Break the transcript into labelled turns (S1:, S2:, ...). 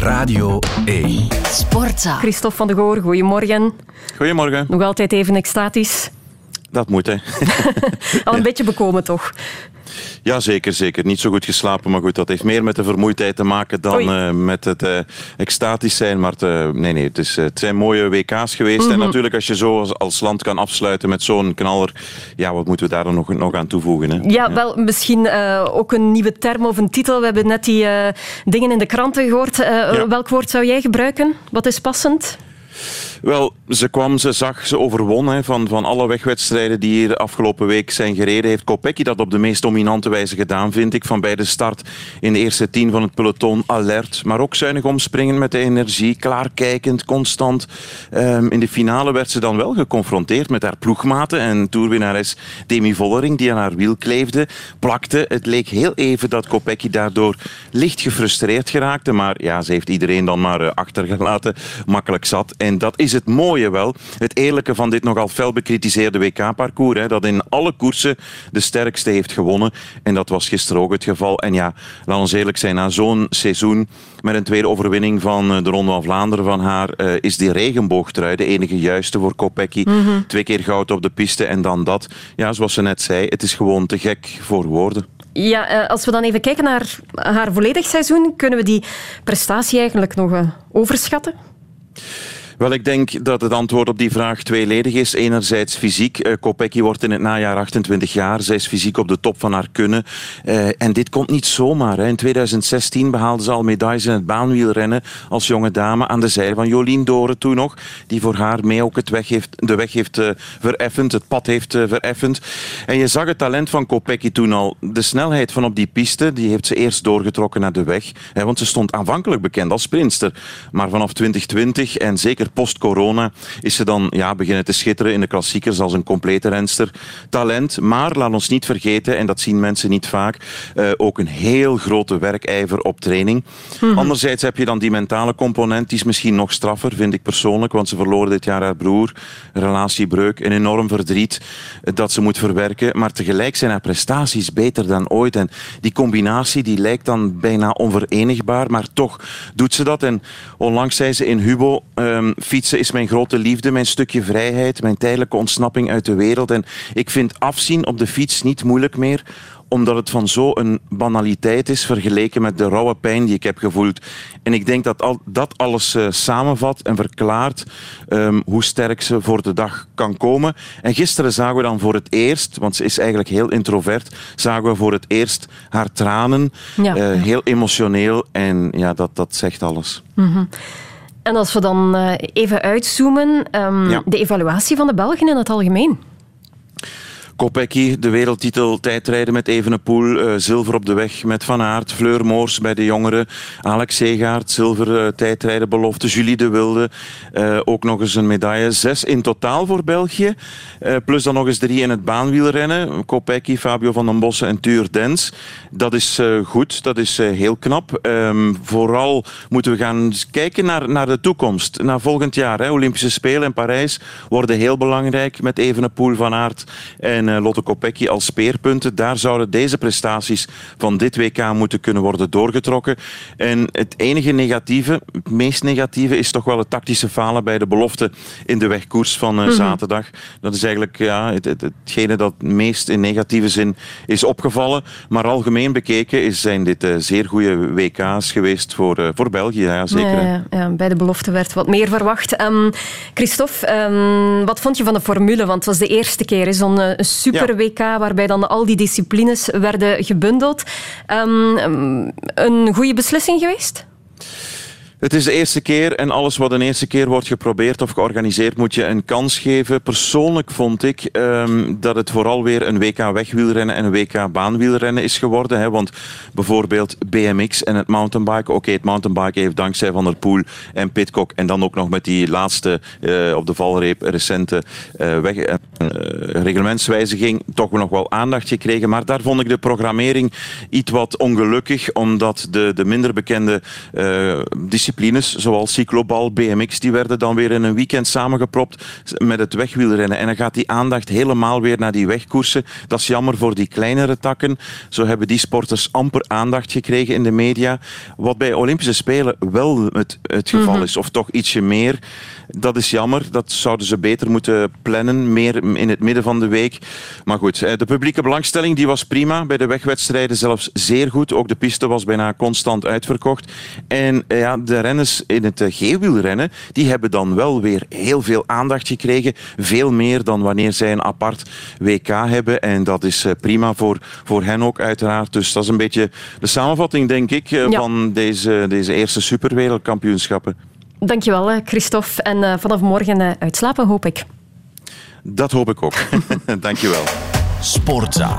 S1: Radio 1.
S2: Sportza.
S3: Christophe van de Goor, goedemorgen.
S4: Goedemorgen.
S3: Nog altijd even extatisch.
S4: Dat moet, hè.
S3: Al een beetje bekomen, toch?
S4: Ja, zeker, zeker. Niet zo goed geslapen, maar goed, dat heeft meer met de vermoeidheid te maken dan uh, met het uh, extatisch zijn. Maar het, nee, nee, het, is, het zijn mooie WK's geweest. Mm -hmm. En natuurlijk, als je zo als, als, land kan afsluiten met zo'n knaller, ja, wat moeten we daar dan nog, nog aan toevoegen? Hè?
S3: Ja, ja. wel, misschien uh, ook een nieuwe term of een titel. We hebben net die dingen in de kranten gehoord. Ja. Welk woord zou jij gebruiken? Wat is passend?
S4: Wel, ze kwam, ze zag, ze overwon hè, van, van alle wegwedstrijden die hier afgelopen week zijn gereden. Heeft Kopecky dat op de meest dominante wijze gedaan, vind ik. Van bij de start in de eerste tien van het peloton alert, maar ook zuinig omspringen met de energie, klaarkijkend, constant. Um, in de finale werd ze dan wel geconfronteerd met haar ploegmaten en toerwinnares Demi Vollering, die aan haar wiel kleefde, plakte. Het leek heel even dat Kopecky daardoor licht gefrustreerd geraakte, maar ja, ze heeft iedereen dan maar uh, achtergelaten, makkelijk zat. En dat is het mooie wel. Het eerlijke van dit nogal fel bekritiseerde WK-parcours. Dat in alle koersen de sterkste heeft gewonnen. En dat was gisteren ook het geval. En ja, laat ons eerlijk zijn, na zo'n seizoen met een tweede overwinning van de Ronde van Vlaanderen van haar, uh, is die regenboogtrui de enige juiste voor Kopecky. Mm -hmm. Twee keer goud op de piste en dan dat. Ja, zoals ze net zei, het is gewoon te gek voor woorden.
S3: Ja, als we dan even kijken naar haar volledig seizoen, kunnen we die prestatie eigenlijk nog overschatten?
S4: Wel, ik denk dat het antwoord op die vraag tweeledig is. Enerzijds fysiek. Uh, Kopecky wordt in het najaar 28 jaar. Zij is fysiek op de top van haar kunnen. Uh, en dit komt niet zomaar. In 2016 behaalde ze al medailles in het baanwielrennen als jonge dame aan de zijde van Jolien Doren toen nog. Die voor haar mee ook het weg heeft, de weg heeft uh, vereffend, het pad heeft vereffend. En je zag het talent van Kopecky toen al. De snelheid van op die piste, die heeft ze eerst doorgetrokken naar de weg. Want ze stond aanvankelijk bekend als sprinster. Maar vanaf 2020 en zeker post-corona is ze dan ja, beginnen te schitteren in de klassiekers als een complete renster. Talent, maar laat ons niet vergeten, en dat zien mensen niet vaak, uh, ook een heel grote werkijver op training. Mm -hmm. Anderzijds heb je dan die mentale component, die is misschien nog straffer, vind ik persoonlijk, want ze verloor dit jaar haar broer, relatiebreuk, een enorm verdriet dat ze moet verwerken, maar tegelijk zijn haar prestaties beter dan ooit. En die combinatie die lijkt dan bijna onverenigbaar, maar toch doet ze dat. En onlangs zei ze in Hubo, um, fietsen is mijn grote liefde, mijn stukje vrijheid, mijn tijdelijke ontsnapping uit de wereld. En ik vind afzien op de fiets niet moeilijk meer, omdat het van zo'n banaliteit is vergeleken met de rauwe pijn die ik heb gevoeld. En ik denk dat al, dat alles uh, samenvat en verklaart um, hoe sterk ze voor de dag kan komen. En gisteren zagen we dan voor het eerst, want ze is eigenlijk heel introvert, zagen we voor het eerst haar tranen. Ja. Uh, heel emotioneel en ja, dat, dat zegt alles.
S3: Mm -hmm. En als we dan uh, even uitzoomen, um, ja. de evaluatie van de Belgen in het algemeen.
S4: Kopecky, de wereldtitel tijdrijden met Evenepoel, uh, zilver op de weg met Van Aert, Fleur Moors bij de jongeren, Alex Segaert, zilver uh, tijdrijden belofte, Julie de Wilde, uh, ook nog eens een medaille. Zes in totaal voor België, plus dan nog eens drie in het baanwielrennen. Kopecky, Fabio van den Bossen en Tuur Dens. Dat is goed, dat is heel knap. Um, vooral moeten we gaan kijken naar, naar de toekomst, naar volgend jaar. Hè. Olympische Spelen in Parijs worden heel belangrijk met Evenepoel, Van Aert en Lotte Kopecky als speerpunten. Daar zouden deze prestaties van dit WK moeten kunnen worden doorgetrokken. En het enige negatieve, het meest negatieve, is toch wel het tactische falen bij de belofte in de wegkoers van mm -hmm. zaterdag. Dat is eigenlijk ja, het, het, hetgene dat meest in negatieve zin is opgevallen. Maar algemeen bekeken is, zijn dit uh, zeer goede WK's geweest voor, voor België. Ja, zeker.
S3: Ja, ja, ja, bij de belofte werd wat meer verwacht. Um, Christophe, um, wat vond je van de formule? Want het was de eerste keer zo'n super WK, waarbij dan al die disciplines werden gebundeld. Um, een goede beslissing geweest?
S4: Het is de eerste keer en alles wat een eerste keer wordt geprobeerd of georganiseerd moet je een kans geven. Persoonlijk vond ik um, dat het vooral weer een WK wegwielrennen en een WK baanwielrennen is geworden. Hè? Want bijvoorbeeld BMX en het mountainbiken. Oké, het mountainbiken heeft dankzij Van der Poel en Pitcock en dan ook nog met die laatste uh, op de valreep recente uh, weg, uh, reglementswijziging toch nog wel aandacht gekregen. Maar daar vond ik de programmering iets wat ongelukkig, omdat de, de minder bekende disciplines disciplines, zoals cyclobal, BMX, die werden dan weer in een weekend samengepropt met het wegwielrennen. En dan gaat die aandacht helemaal weer naar die wegkoersen. Dat is jammer voor die kleinere takken. Zo hebben die sporters amper aandacht gekregen in de media. Wat bij Olympische Spelen wel het, het geval mhm. is, of toch ietsje meer. Dat is jammer. Dat zouden ze beter moeten plannen, meer in het midden van de week. Maar goed, de publieke belangstelling die was prima. Bij de wegwedstrijden zelfs zeer goed. Ook de piste was bijna constant uitverkocht. En ja, de renners in het G-wielrennen, die hebben dan wel weer heel veel aandacht gekregen. Veel meer dan wanneer zij een apart WK hebben. En dat is eh, prima voor, voor hen ook uiteraard. Dus dat is een beetje de samenvatting, denk ik, eh, van deze, deze eerste superwereldkampioenschappen.
S3: Dankjewel, eh, Christophe. En vanaf morgen uitslapen, hoop ik.
S4: Dat hoop ik ook. Dankjewel. Sportza.